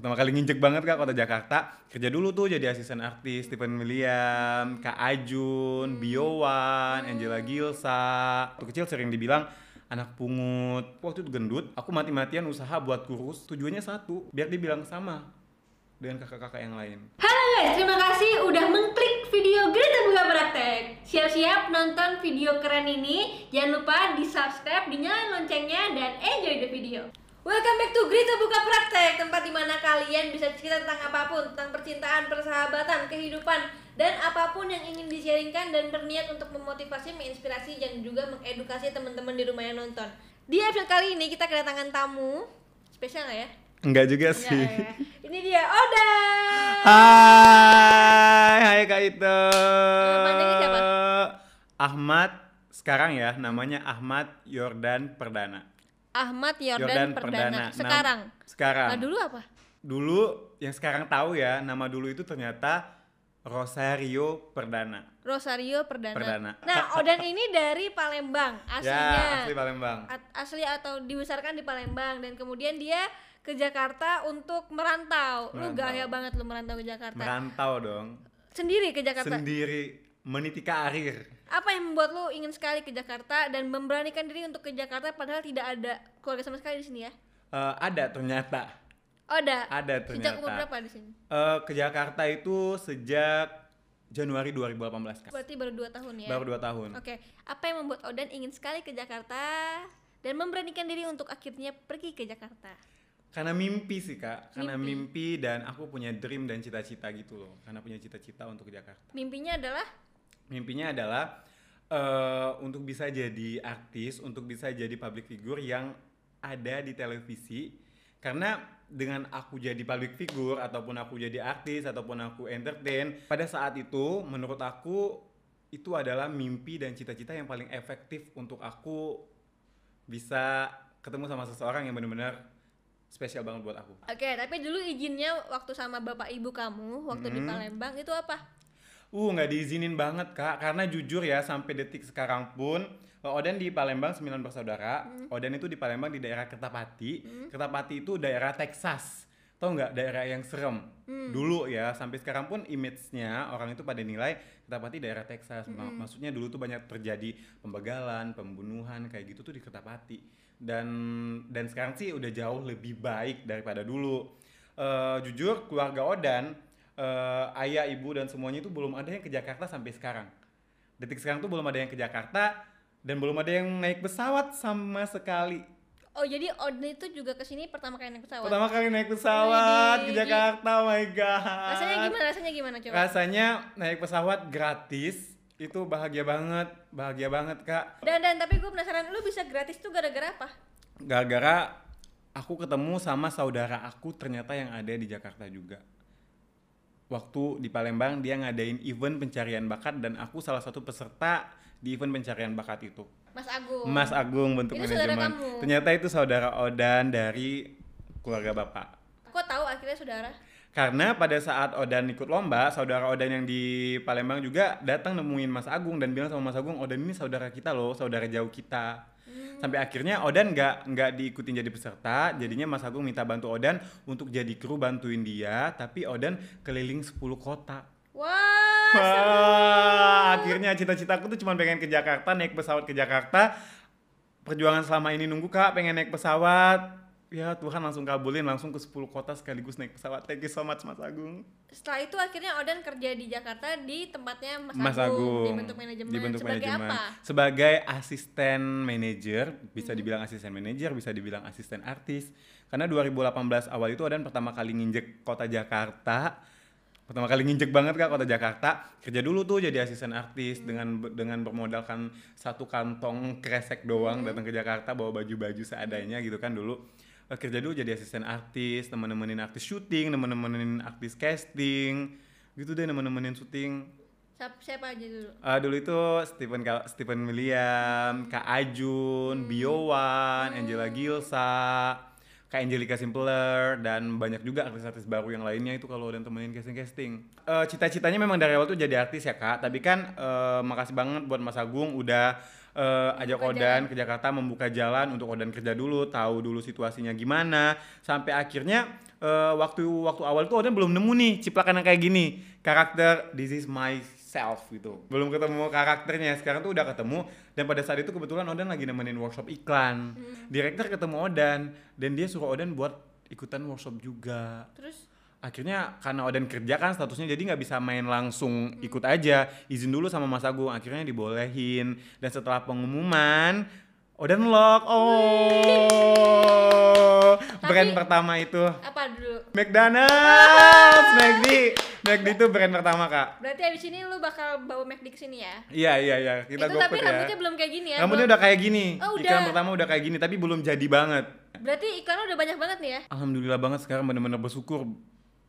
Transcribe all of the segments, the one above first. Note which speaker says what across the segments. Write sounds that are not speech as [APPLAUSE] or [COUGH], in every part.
Speaker 1: pertama kali nginjek banget kak kota Jakarta kerja dulu tuh jadi asisten artis Stephen William Kak Ajun Biowan Angela Gilsa waktu kecil sering dibilang anak pungut waktu itu gendut aku mati-matian usaha buat kurus tujuannya satu biar dibilang sama dengan kakak-kakak yang lain
Speaker 2: Halo guys, terima kasih udah mengklik video Grita Buka Praktek. Siap-siap nonton video keren ini. Jangan lupa di subscribe, dinyalain loncengnya, dan enjoy the video. Welcome back to Grita Buka Praktek, tempat di mana kalian bisa cerita tentang apa pun, tentang percintaan, persahabatan, kehidupan, dan apa pun yang ingin di-sharingkan dan berniat untuk memotivasi, menginspirasi, dan juga mengedukasi teman-teman di rumah yang nonton. Di episode kali ini kita kedatangan tamu, spesial nggak ya?
Speaker 1: enggak juga
Speaker 2: Enggak
Speaker 1: sih
Speaker 2: ya. Ini dia Oda.
Speaker 1: Hai, hai Kak Ito.
Speaker 2: panjangnya siapa?
Speaker 1: Ahmad sekarang ya namanya Ahmad Yordan Perdana.
Speaker 2: Ahmad Yordan, Perdana.
Speaker 1: Nam-
Speaker 2: Sekarang.
Speaker 1: sekarang.
Speaker 2: Nah, dulu apa?
Speaker 1: Dulu yang sekarang tahu ya, nama dulu itu ternyata Rosario Perdana.
Speaker 2: Rosario Perdana.
Speaker 1: Perdana.
Speaker 2: Nah, [LAUGHS] Odan ini dari Palembang aslinya.
Speaker 1: Ya, asli Palembang.
Speaker 2: A- asli atau dibesarkan di Palembang dan kemudian dia ke Jakarta untuk merantau. Lu
Speaker 1: Merantau.
Speaker 2: gaya banget lu merantau ke Jakarta.
Speaker 1: Merantau dong.
Speaker 2: Sendiri ke Jakarta.
Speaker 1: Sendiri meniti karir.
Speaker 2: Apa yang membuat lu ingin sekali ke Jakarta dan memberanikan diri untuk ke Jakarta padahal tidak ada keluarga sama sekali di sini ya?
Speaker 1: Eh, ada ternyata.
Speaker 2: Oh, ada.
Speaker 1: Ada
Speaker 2: Sejak umur
Speaker 1: ternyata.
Speaker 2: berapa di sini?
Speaker 1: Eh, ke Jakarta itu sejak Januari 2018 Kak.
Speaker 2: Berarti baru 2 tahun ya.
Speaker 1: Baru 2 tahun.
Speaker 2: Oke, apa yang membuat Odan ingin sekali ke Jakarta dan memberanikan diri untuk akhirnya pergi ke Jakarta?
Speaker 1: Karena mimpi sih kak, karena mimpi. dan aku punya dream dan cita-cita gitu loh. Karena punya cita-cita untuk ke Jakarta.
Speaker 2: Mimpinya adalah
Speaker 1: Mimpinya adalah eh, untuk bisa jadi artis, untuk bisa jadi public figure yang ada di televisi. Karena dengan aku jadi public figure ataupun aku jadi artis ataupun aku entertain, pada saat itu menurut aku itu adalah mimpi dan cita-cita yang paling efektif untuk aku bisa ketemu sama seseorang yang benar-benar spesial banget buat aku.
Speaker 2: Oke, tapi dulu izinnya waktu sama bapak ibu kamu waktu di
Speaker 1: Hmm.
Speaker 2: Palembang itu apa?
Speaker 1: Uh, nggak diizinin banget kak, karena jujur ya sampai detik sekarang pun uh, Oden di Palembang 9 bersaudara, Oden itu di Palembang di daerah Kertapati, Kertapati itu daerah Texas, tau nggak daerah yang serem? Dulu ya sampai sekarang pun image-nya orang itu pada nilai Kertapati daerah Texas, Ma- maksudnya dulu tuh banyak terjadi pembegalan, pembunuhan kayak gitu tuh di Kertapati. Dan dan sekarang sih udah jauh lebih baik daripada dulu. Eh, jujur keluarga Odan eh, ayah, ibu dan semuanya itu belum ada yang ke Jakarta sampai sekarang. Detik sekarang tuh belum ada yang ke Jakarta dan belum ada yang naik pesawat sama sekali.
Speaker 2: Oh, jadi Odan itu juga ke sini pertama kali naik pesawat.
Speaker 1: Pertama kali naik pesawat ke. Jakarta, oh my god.
Speaker 2: Rasanya gimana? Rasanya gimana coba?
Speaker 1: Rasanya naik pesawat gratis itu bahagia banget, bahagia banget kak.
Speaker 2: Dan dan tapi gue penasaran lu bisa gratis tuh gara-gara apa?
Speaker 1: Gara-gara aku ketemu sama saudara aku ternyata yang ada di Jakarta juga. Waktu di Palembang dia ngadain event pencarian bakat dan aku salah satu peserta di event pencarian bakat itu.
Speaker 2: Mas Agung.
Speaker 1: Mas Agung bentuk
Speaker 2: Itu saudara
Speaker 1: manajemen.
Speaker 2: kamu?
Speaker 1: Ternyata itu saudara Odan dari keluarga bapak.
Speaker 2: Kok tahu akhirnya saudara?
Speaker 1: Karena pada saat Odan ikut lomba, saudara Odan yang di Palembang juga datang nemuin Mas Agung dan bilang sama Mas Agung, Odan ini saudara kita loh, saudara jauh kita. Sampai akhirnya Odan nggak nggak diikutin jadi peserta, jadinya Mas Agung minta bantu Odan untuk jadi kru bantuin dia, tapi Odan keliling 10 kota.
Speaker 2: Wah,
Speaker 1: Wah, akhirnya cita-citaku tuh cuma pengen ke Jakarta, naik pesawat ke Jakarta. Perjuangan selama ini nunggu kak, pengen naik pesawat. Ya Tuhan langsung kabulin, langsung ke 10 kota sekaligus naik pesawat. Thank you so much Mas Agung.
Speaker 2: setelah itu akhirnya Odan kerja di Jakarta di tempatnya Mas,
Speaker 1: Mas Agung
Speaker 2: di bentuk manajemen.
Speaker 1: Dibentuk
Speaker 2: Sebagai
Speaker 1: manajemen.
Speaker 2: apa?
Speaker 1: Sebagai asisten manajer, bisa dibilang asisten manajer, bisa dibilang asisten artis. Karena 2018 awal itu Odan pertama kali nginjek kota Jakarta. Pertama kali nginjek banget kak kota Jakarta. Kerja dulu tuh jadi asisten artis dengan dengan bermodalkan satu kantong kresek doang datang ke Jakarta bawa baju-baju seadanya gitu kan dulu. Eh, Kerja dulu jadi asisten artis, temen-temenin artis syuting, temen-temenin artis casting, gitu deh temen-temenin syuting.
Speaker 2: Siapa, siapa aja dulu?
Speaker 1: Ah, dulu itu Stephen Ka- Stephen William, Kak Ajun, Biowan, Angela Gilsa. kayak Angelica Simpler dan banyak juga artis-artis baru yang lainnya itu kalau dan temenin casting-casting. Eh, cita-citanya memang dari awal tuh jadi artis ya kak, tapi kan eh, makasih banget buat Mas Agung udah eh, ajak Odan ke Jakarta membuka jalan untuk Odan kerja dulu, tahu dulu situasinya gimana, sampai akhirnya eh, waktu waktu awal tuh Odan belum nemu nih ciplakan yang kayak gini, karakter this is myself gitu, belum ketemu karakternya, sekarang tuh udah ketemu dan pada saat itu kebetulan Odan lagi nemenin workshop iklan, direktur ketemu Odan dan dia suruh Odan buat ikutan workshop juga.
Speaker 2: Terus
Speaker 1: akhirnya karena Oden kerja kan statusnya jadi nggak bisa main langsung ikut aja. Izin dulu sama Mas Agung akhirnya dibolehin. Dan setelah pengumuman Oden lock. Oh. Brand
Speaker 2: Tapi-
Speaker 1: pertama itu.
Speaker 2: apa dulu?
Speaker 1: McDonald's. [LAUGHS] McD. McD itu brand pertama kak.
Speaker 2: Berarti abis ini lu bakal bawa McD ke sini ya?
Speaker 1: iya iya iya. Kita
Speaker 2: itu tapi
Speaker 1: ya.
Speaker 2: rambutnya belum kayak gini ya?
Speaker 1: rambutnya
Speaker 2: Belum-
Speaker 1: udah kayak gini.
Speaker 2: Oh, udah.
Speaker 1: iklan pertama udah kayak gini tapi belum jadi banget.
Speaker 2: Berarti iklannya udah banyak banget nih ya?
Speaker 1: Alhamdulillah banget sekarang bener-bener bersyukur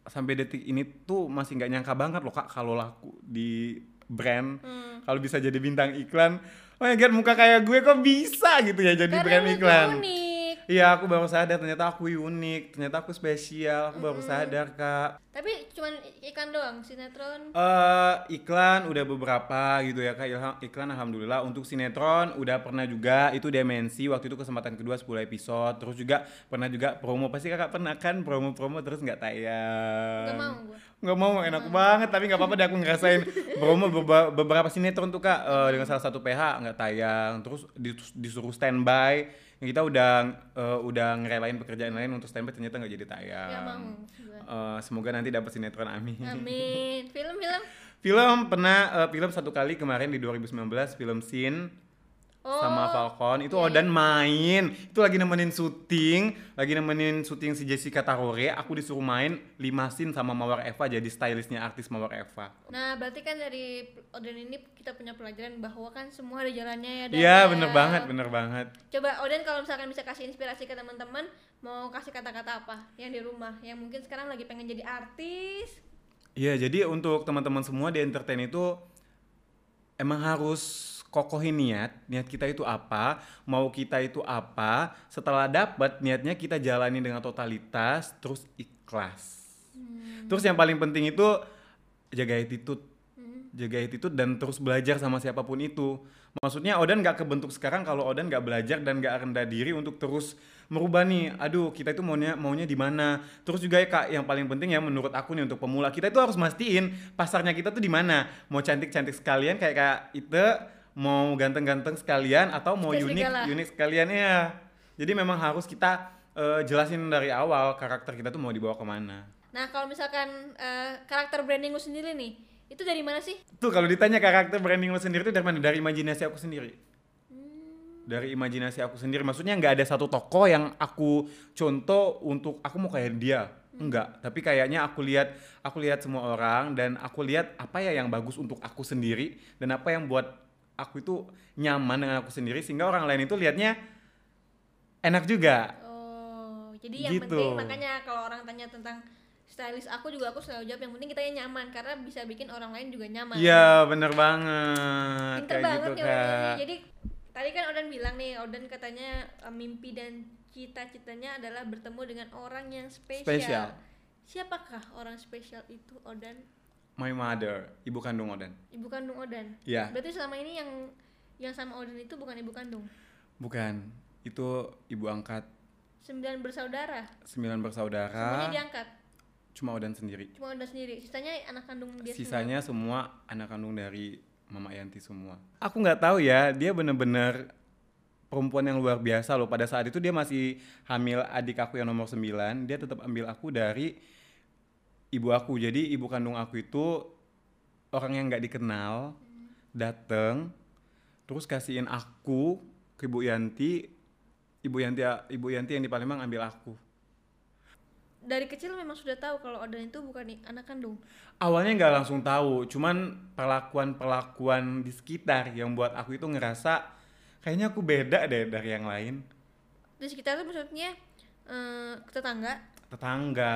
Speaker 1: sampai detik ini tuh masih nggak nyangka banget loh kak kalau laku di brand
Speaker 2: Hmm.
Speaker 1: kalau bisa jadi bintang iklan oh my god muka kayak gue kok bisa gitu ya jadi
Speaker 2: Karena
Speaker 1: brand iklan
Speaker 2: unik.
Speaker 1: iya aku baru sadar ternyata aku unik ternyata aku spesial aku
Speaker 2: Hmm.
Speaker 1: baru sadar kak
Speaker 2: Tapi cuman ikan doang, sinetron.
Speaker 1: eh iklan udah beberapa gitu ya kak Ilham- iklan alhamdulillah. Untuk sinetron udah pernah juga. Itu dimensi waktu itu kesempatan kedua 10 episode. Terus juga pernah juga promo. Pasti kakak pernah kan promo-promo terus nggak tayang.
Speaker 2: Gak mau gua.
Speaker 1: nggak mau enak banget. Tapi nggak apa-apa deh aku ngerasain promo beberapa, sinetron tuh kak. Eh, dengan salah satu PH nggak tayang. Terus dis- disuruh standby. Kita udah eh, udah ngerelain pekerjaan lain untuk standby ternyata nggak jadi tayang.
Speaker 2: Gak mau.
Speaker 1: Eh, semoga nanti dapat sinetron amin
Speaker 2: Amin. Film-film.
Speaker 1: film pernah eh, film satu kali kemarin di 2019 film Sin
Speaker 2: Oh.
Speaker 1: sama Falcon itu
Speaker 2: iya,
Speaker 1: Odan main itu lagi nemenin syuting lagi nemenin syuting si Jessica Tarore aku disuruh main lima scene sama Mawar Eva jadi stylistnya artis Mawar Eva
Speaker 2: Nah, berarti kan dari Oden ini kita punya pelajaran bahwa kan semua ada jalannya ya. Dan
Speaker 1: iya
Speaker 2: ya.
Speaker 1: bener banget bener banget
Speaker 2: Coba Oden kalau misalkan bisa kasih inspirasi ke teman-teman, mau kasih kata-kata apa yang di rumah yang mungkin sekarang lagi pengen jadi artis.
Speaker 1: iya jadi untuk teman-teman semua di entertain itu emang harus kokohin niat niat kita itu apa mau kita itu apa setelah dapat niatnya kita jalani dengan totalitas terus ikhlas. Terus yang paling penting itu jaga attitude. Jaga attitude dan terus belajar sama siapa pun itu. Maksudnya Odan nggak kebentuk sekarang kalau Odan nggak belajar dan nggak rendah diri untuk terus merubah nih aduh kita itu maunya maunya di mana? Terus juga ya kak yang paling penting ya menurut aku nih untuk pemula kita itu harus mastiin pasarnya kita tuh di mana. Mau cantik cantik sekalian kayak kak itu mau ganteng-ganteng sekalian atau mau unik
Speaker 2: segala.
Speaker 1: unik sekalian ya jadi memang harus kita eh, jelasin dari awal karakter kita tuh mau dibawa ke mana
Speaker 2: Nah, kalau misalkan eh, karakter branding lu sendiri nih, itu dari mana sih?
Speaker 1: Tuh kalau ditanya karakter branding lo sendiri itu dari mana? Dari imajinasi aku sendiri. Dari imajinasi aku sendiri. Maksudnya nggak ada satu tokoh yang aku contoh untuk aku mau kayak dia. Enggak, tapi kayaknya aku lihat aku lihat semua orang dan aku lihat apa ya yang bagus untuk aku sendiri dan apa yang buat aku itu nyaman dengan aku sendiri sehingga orang lain itu lihatnya enak juga.
Speaker 2: Oh, jadi yang
Speaker 1: Gitu.
Speaker 2: penting makanya kalau orang tanya tentang stylist aku juga aku selalu jawab yang penting kita yang nyaman karena bisa bikin orang lain juga nyaman.
Speaker 1: Iya, bener banget.
Speaker 2: Pinter
Speaker 1: Kayak
Speaker 2: banget
Speaker 1: gitu,
Speaker 2: ya.
Speaker 1: Kak.
Speaker 2: Jadi tadi kan Oden bilang nih, Oden katanya eh, mimpi dan cita-citanya adalah bertemu dengan orang yang spesial.
Speaker 1: Spesial.
Speaker 2: Siapakah orang spesial itu Oden?
Speaker 1: My mother, ibu kandung Oden.
Speaker 2: Ibu kandung Oden.
Speaker 1: Iya.
Speaker 2: Berarti selama ini yang yang sama Oden itu bukan ibu kandung.
Speaker 1: Bukan, itu ibu angkat
Speaker 2: Sembilan bersaudara.
Speaker 1: sembilan bersaudara.
Speaker 2: Semuanya diangkat.
Speaker 1: Cuma Odan sendiri.
Speaker 2: Cuma Oden sendiri. Sisanya anak kandung dia semua.
Speaker 1: Sisanya semua anak kandung dari Mama Yanti semua. Aku nggak tahu ya, dia bener-bener perempuan yang luar biasa loh. Pada saat itu dia masih hamil adik aku yang nomor 9, dia tetap ambil aku dari ibu aku. Jadi ibu kandung aku itu orang yang nggak dikenal, dateng, terus kasihin aku ke Ibu Yanti. Ibu Yanti, Ibu Yanti yang di Palembang ambil aku.
Speaker 2: Dari kecil memang sudah tahu kalau Oden itu bukan anak kandung.
Speaker 1: awalnya nggak langsung tahu cuman perlakuan perlakuan di sekitar yang buat aku itu ngerasa kayaknya aku beda deh dari yang lain
Speaker 2: Di sekitar itu maksudnya eh, tetangga,
Speaker 1: tetangga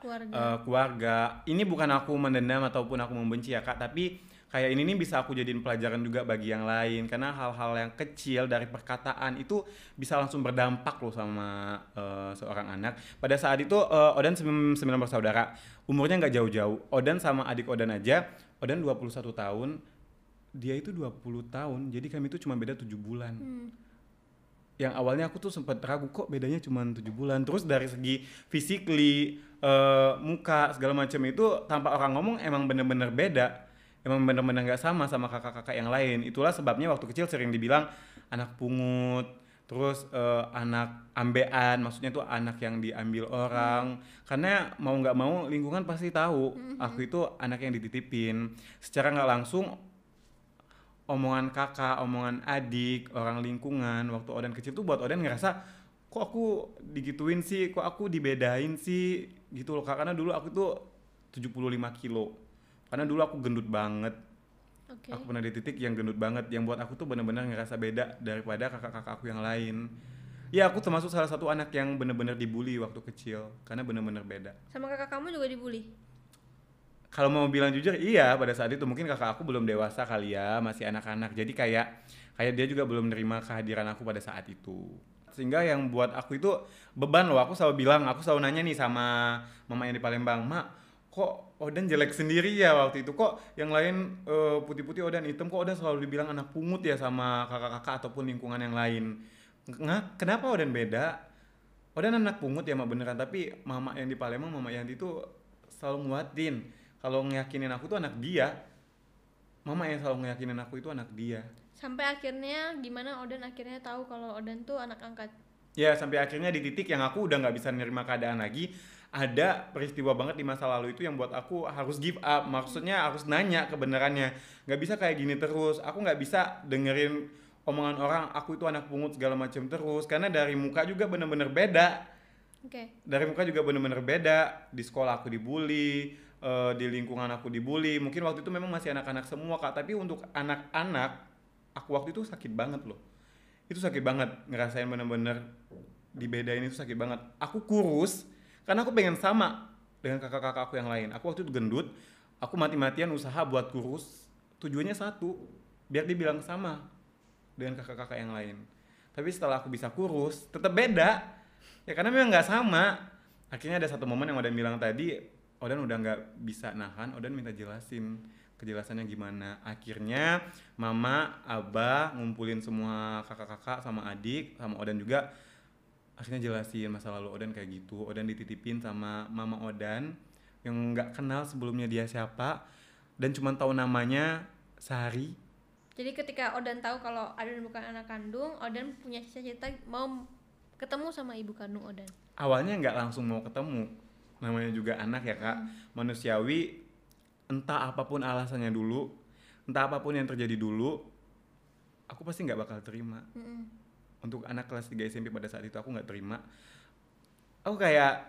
Speaker 2: keluarga.
Speaker 1: eh, keluarga. Ini bukan aku mendendam ataupun aku membenci ya kak tapi kayak ini nih bisa aku jadiin pelajaran juga bagi yang lain. Karena hal-hal yang kecil dari perkataan itu bisa langsung berdampak loh sama uh, seorang anak. Pada saat itu uh, Odan sembilan bersaudara umurnya nggak jauh-jauh. Odan sama adik Odan aja Odan 21 tahun dia itu 20 tahun. Jadi kami itu cuma beda tujuh bulan. Hmm. Yang awalnya aku tuh sempat ragu kok bedanya cuma tujuh bulan? Terus dari segi physically uh, muka segala macam itu tanpa orang ngomong emang bener-bener beda. Emang benar-benar nggak sama sama kakak-kakak yang lain. Itulah sebabnya waktu kecil sering dibilang anak pungut terus uh, anak ambean. Maksudnya tuh anak yang diambil orang. Hmm. karena mau nggak mau lingkungan pasti tahu. Hmm. aku itu anak yang dititipin. Secara nggak langsung omongan kakak omongan adik orang lingkungan waktu Oden kecil tuh buat Oden ngerasa kok aku digituin sih? Kok aku dibedain sih? Gitu loh karena dulu aku tuh 75 kilo. Karena dulu aku gendut banget. Okay. aku pernah di titik yang gendut banget yang buat aku tuh benar-benar ngerasa beda daripada kakak-kakak aku yang lain. Ya aku termasuk salah satu anak yang benar-benar dibully waktu kecil karena benar-benar beda.
Speaker 2: Sama kakak kamu juga dibully
Speaker 1: kalau mau bilang jujur iya pada saat itu mungkin kakak aku belum dewasa kali ya masih anak-anak. Jadi kayak kayak dia juga belum menerima kehadiran aku pada saat itu. Sehingga yang buat aku itu beban loh. Aku selalu bilang aku selalu nanya nih sama mama yang di Palembang mak kok Odan jelek sendiri ya waktu itu? Kok yang lain uh, putih-putih Odan hitam kok Odan selalu dibilang anak pungut ya sama kakak-kakak ataupun lingkungan yang lain? Nggak kenapa Odan beda? Odan anak pungut ya mak beneran. Tapi mama yang di Palembang mama Yanti itu selalu nguatin kalau ngeyakinin aku tuh anak dia mama yang selalu ngeyakinin aku itu anak dia.
Speaker 2: Sampai akhirnya gimana Odan akhirnya tahu kalau Odan tuh anak angkat?
Speaker 1: Ya sampai akhirnya di titik yang aku udah nggak bisa nerima keadaan lagi ada peristiwa banget di masa lalu itu yang buat aku harus give up. Maksudnya harus nanya kebenarannya. Nggak bisa kayak gini terus. Aku nggak bisa dengerin omongan orang aku itu anak pungut segala macam terus. Karena dari muka juga bener-bener beda. Okay. dari muka juga bener-bener beda. Di sekolah aku dibully uh, di lingkungan aku dibully. Mungkin waktu itu memang masih anak-anak semua kak. Tapi untuk anak-anak aku waktu itu sakit banget loh. Itu sakit banget. Ngerasain bener-bener dibedain itu sakit banget. Aku kurus karena aku pengen sama dengan kakak-kakak aku yang lain. Aku waktu itu gendut aku mati-matian usaha buat kurus. Tujuannya satu biar dibilang sama dengan kakak-kakak yang lain. Tapi setelah aku bisa kurus tetap beda. Ya karena memang nggak sama. Akhirnya ada satu momen yang Odan bilang tadi Odan udah nggak bisa nahan Odan minta jelasin kejelasannya gimana. Akhirnya mama abah ngumpulin semua kakak-kakak sama adik sama Odan juga akhirnya jelasin masa lalu Odan kayak gitu. Odan dititipin sama mama Odan yang nggak kenal sebelumnya dia siapa dan cuma tahu namanya Sari
Speaker 2: jadi ketika Odan tahu kalau Odan bukan anak kandung Odan punya cita-cita mau ketemu sama ibu kandung Odan.
Speaker 1: Awalnya nggak langsung mau ketemu namanya juga anak ya kak. Hmm. manusiawi entah apa pun alasannya dulu entah apa pun yang terjadi dulu aku pasti nggak bakal terima. Hmm. Untuk anak kelas 3 SMP pada saat itu aku nggak terima. Aku kayak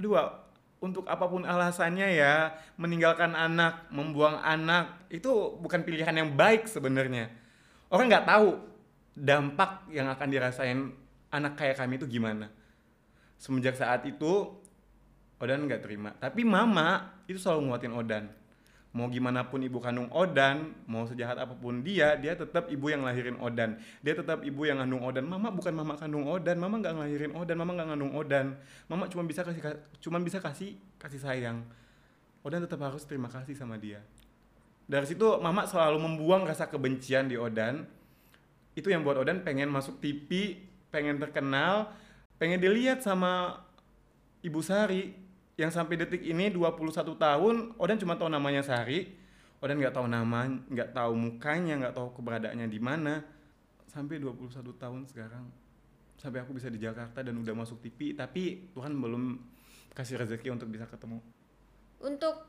Speaker 1: dua untuk apa pun alasannya ya meninggalkan anak membuang anak itu bukan pilihan yang baik sebenarnya. Orang nggak tahu dampak yang akan dirasain anak kayak kami itu gimana. Semenjak saat itu Odan nggak terima tapi mama itu selalu nguatin Odan mau gimana pun ibu kandung Odan, mau sejahat apa pun dia, dia tetap ibu yang lahirin Odan. Dia tetap ibu yang ngandung Odan. Mama bukan mama kandung Odan, mama nggak ngelahirin Odan, mama nggak ngandung Odan. Mama cuma bisa kasih cuma bisa kasih kasih sayang. Odan tetap harus terima kasih sama dia. Dari situ mama selalu membuang rasa kebencian di Odan. Itu yang buat Odan pengen masuk TV, pengen terkenal, pengen dilihat sama Ibu Sari yang sampai detik ini 21 tahun Odan cuma tahu namanya Sari. Odan nggak tahu nama nggak tahu mukanya nggak tahu keberadaannya di mana. Sampai 21 tahun sekarang sampai aku bisa di Jakarta dan udah masuk TV tapi Tuhan belum kasih rezeki untuk bisa ketemu.
Speaker 2: Untuk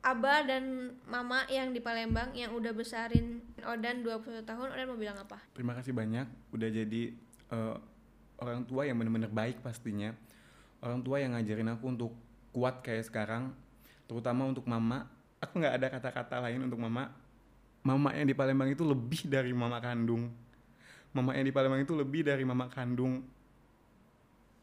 Speaker 2: Abah dan Mama yang di Palembang yang udah besarin Odan 21 tahun Odan mau bilang apa?
Speaker 1: Terima kasih banyak. Udah jadi uh, orang tua yang benar-benar baik pastinya. Orang tua yang ngajarin aku untuk kuat kayak sekarang terutama untuk mama. Aku nggak ada kata-kata lain untuk mama. Mama yang di Palembang itu lebih dari mama kandung. Mama yang di Palembang itu lebih dari mama kandung.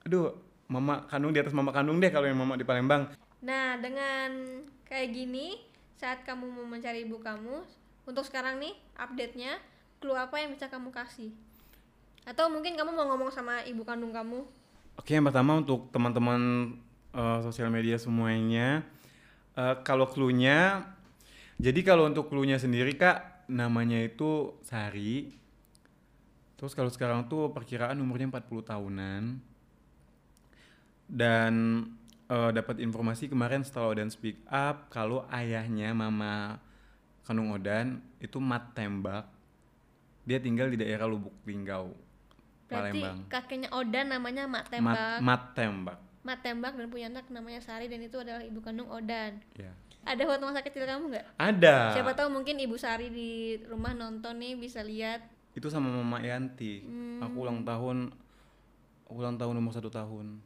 Speaker 1: Aduh mama kandung di atas mama kandung deh kalau yang mama di Palembang.
Speaker 2: Nah dengan kayak gini saat kamu mau mencari ibu kamu untuk sekarang nih update-nya clue apa yang bisa kamu kasih? Atau mungkin kamu mau ngomong sama ibu kandung kamu?
Speaker 1: Oke, yang pertama untuk teman-teman eh, sosial media semuanya, eh, kalau clue-nya, jadi kalau untuk clue-nya sendiri kak, namanya itu Sari. Terus kalau sekarang tuh perkiraan umurnya 40 tahunan. Dan eh, dapat informasi kemarin setelah Odan speak up, kalau ayahnya Mama kandung Odan itu mat tembak. Dia tinggal di daerah Lubuk Linggau,
Speaker 2: berarti
Speaker 1: Palembang.
Speaker 2: kakeknya Odan namanya
Speaker 1: Mat,
Speaker 2: Tembak
Speaker 1: mat tembak.
Speaker 2: Mak Tembak dan punya anak namanya Sari dan itu adalah ibu kandung Odan
Speaker 1: Ya.
Speaker 2: ada foto masa kecil kamu nggak
Speaker 1: Ada.
Speaker 2: siapa tahu mungkin ibu Sari di rumah nonton nih bisa lihat
Speaker 1: Itu sama Mama Yanti.
Speaker 2: Hmm.
Speaker 1: Aku ulang tahun ulang tahun umur satu tahun.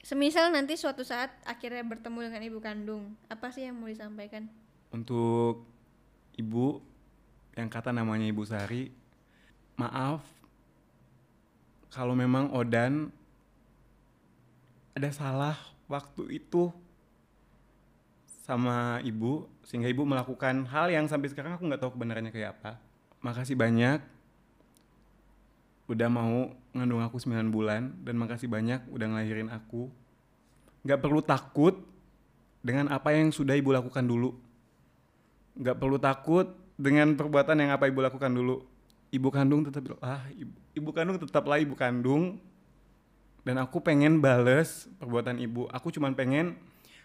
Speaker 2: semisal nanti suatu saat akhirnya bertemu dengan ibu kandung apa sih yang mau disampaikan
Speaker 1: Untuk ibu yang kata namanya Ibu Sari, maaf kalau memang Odan ada salah waktu itu sama ibu sehingga ibu melakukan hal yang sampai sekarang aku nggak tahu kebenarannya kayak apa. Makasih banyak udah mau ngandung aku 9 bulan dan makasih banyak udah ngelahirin aku. Nggak perlu takut dengan apa yang sudah ibu lakukan dulu. Nggak perlu takut dengan perbuatan yang apa ibu lakukan dulu. Ibu kandung tetap ah ibu, ibu kandung tetaplah ibu kandung dan aku pengen bales perbuatan ibu. Aku cuman pengen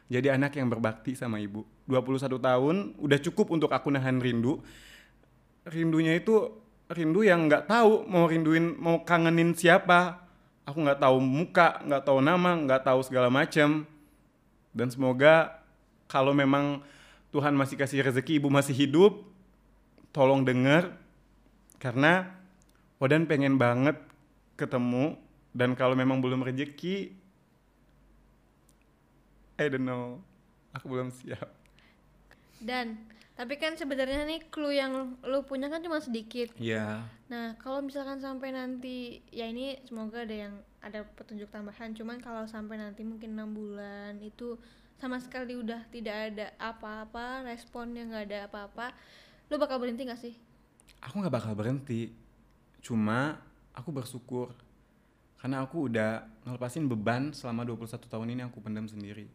Speaker 1: jadi anak yang berbakti sama ibu. 21 tahun udah cukup untuk aku nahan rindu. Rindunya itu rindu yang nggak tahu mau rinduin mau kangenin siapa. Aku nggak tahu muka, nggak tahu nama, nggak tahu segala macam. Dan semoga kalau memang Tuhan masih kasih rezeki ibu masih hidup, tolong denger karena Odan pengen banget ketemu dan kalau memang belum rezeki I don't know. Aku belum siap.
Speaker 2: Dan tapi kan sebenarnya nih clue yang lu punya kan cuma sedikit.
Speaker 1: Ya
Speaker 2: Nah, kalau misalkan sampai nanti ya ini semoga ada yang ada petunjuk tambahan. Cuman kalau sampai nanti mungkin enam bulan itu sama sekali udah tidak ada apa-apa, responnya nggak ada apa-apa, lu bakal berhenti gak sih?
Speaker 1: aku nggak bakal berhenti. Cuma aku bersyukur karena aku udah ngelepasin beban selama 21 tahun ini aku pendam sendiri.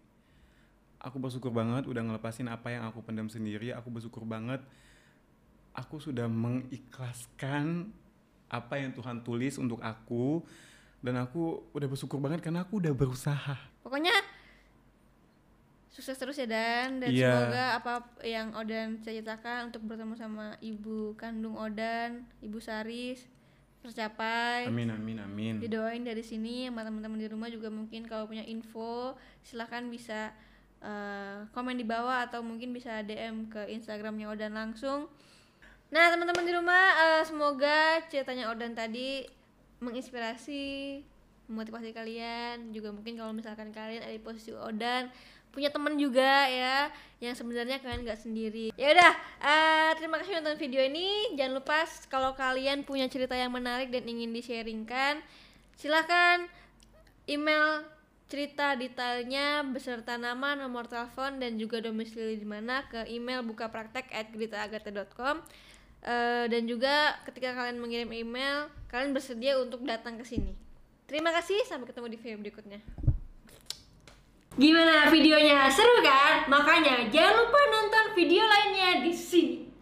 Speaker 1: Aku bersyukur banget udah ngelepasin apa yang aku pendam sendiri aku bersyukur banget aku sudah mengikhlaskan apa yang Tuhan tulis untuk aku dan aku udah bersyukur banget karena aku udah berusaha.
Speaker 2: Pokoknya sukses terus ya Dan. Dan
Speaker 1: Iya.
Speaker 2: semoga apa yang Odan ceritakan untuk bertemu sama ibu kandung Odan, Ibu Saris tercapai.
Speaker 1: amin amin amin.
Speaker 2: Didoain dari sini sama teman-teman di rumah juga mungkin kalau punya info silahkan bisa eh, komen di bawah atau mungkin bisa DM ke Instagramnya Odan langsung. Nah teman-teman di rumah eh, semoga ceritanya Odan tadi menginspirasi memotivasi kalian. Juga mungkin kalau misalkan kalian ada di posisi Odan punya teman juga ya yang sebenarnya kalian nggak sendiri. Ya udah eh, terima kasih nonton video ini. Jangan lupa kalau kalian punya cerita yang menarik dan ingin di sharingkan silahkan email cerita detailnya beserta nama nomor telepon dan juga domisili di mana ke email buka praktek at Eh, dan juga ketika kalian mengirim email kalian bersedia untuk datang ke sini. Terima kasih sampai ketemu di video berikutnya Gimana videonya? Seru kan? Makanya jangan lupa nonton video lainnya di sini.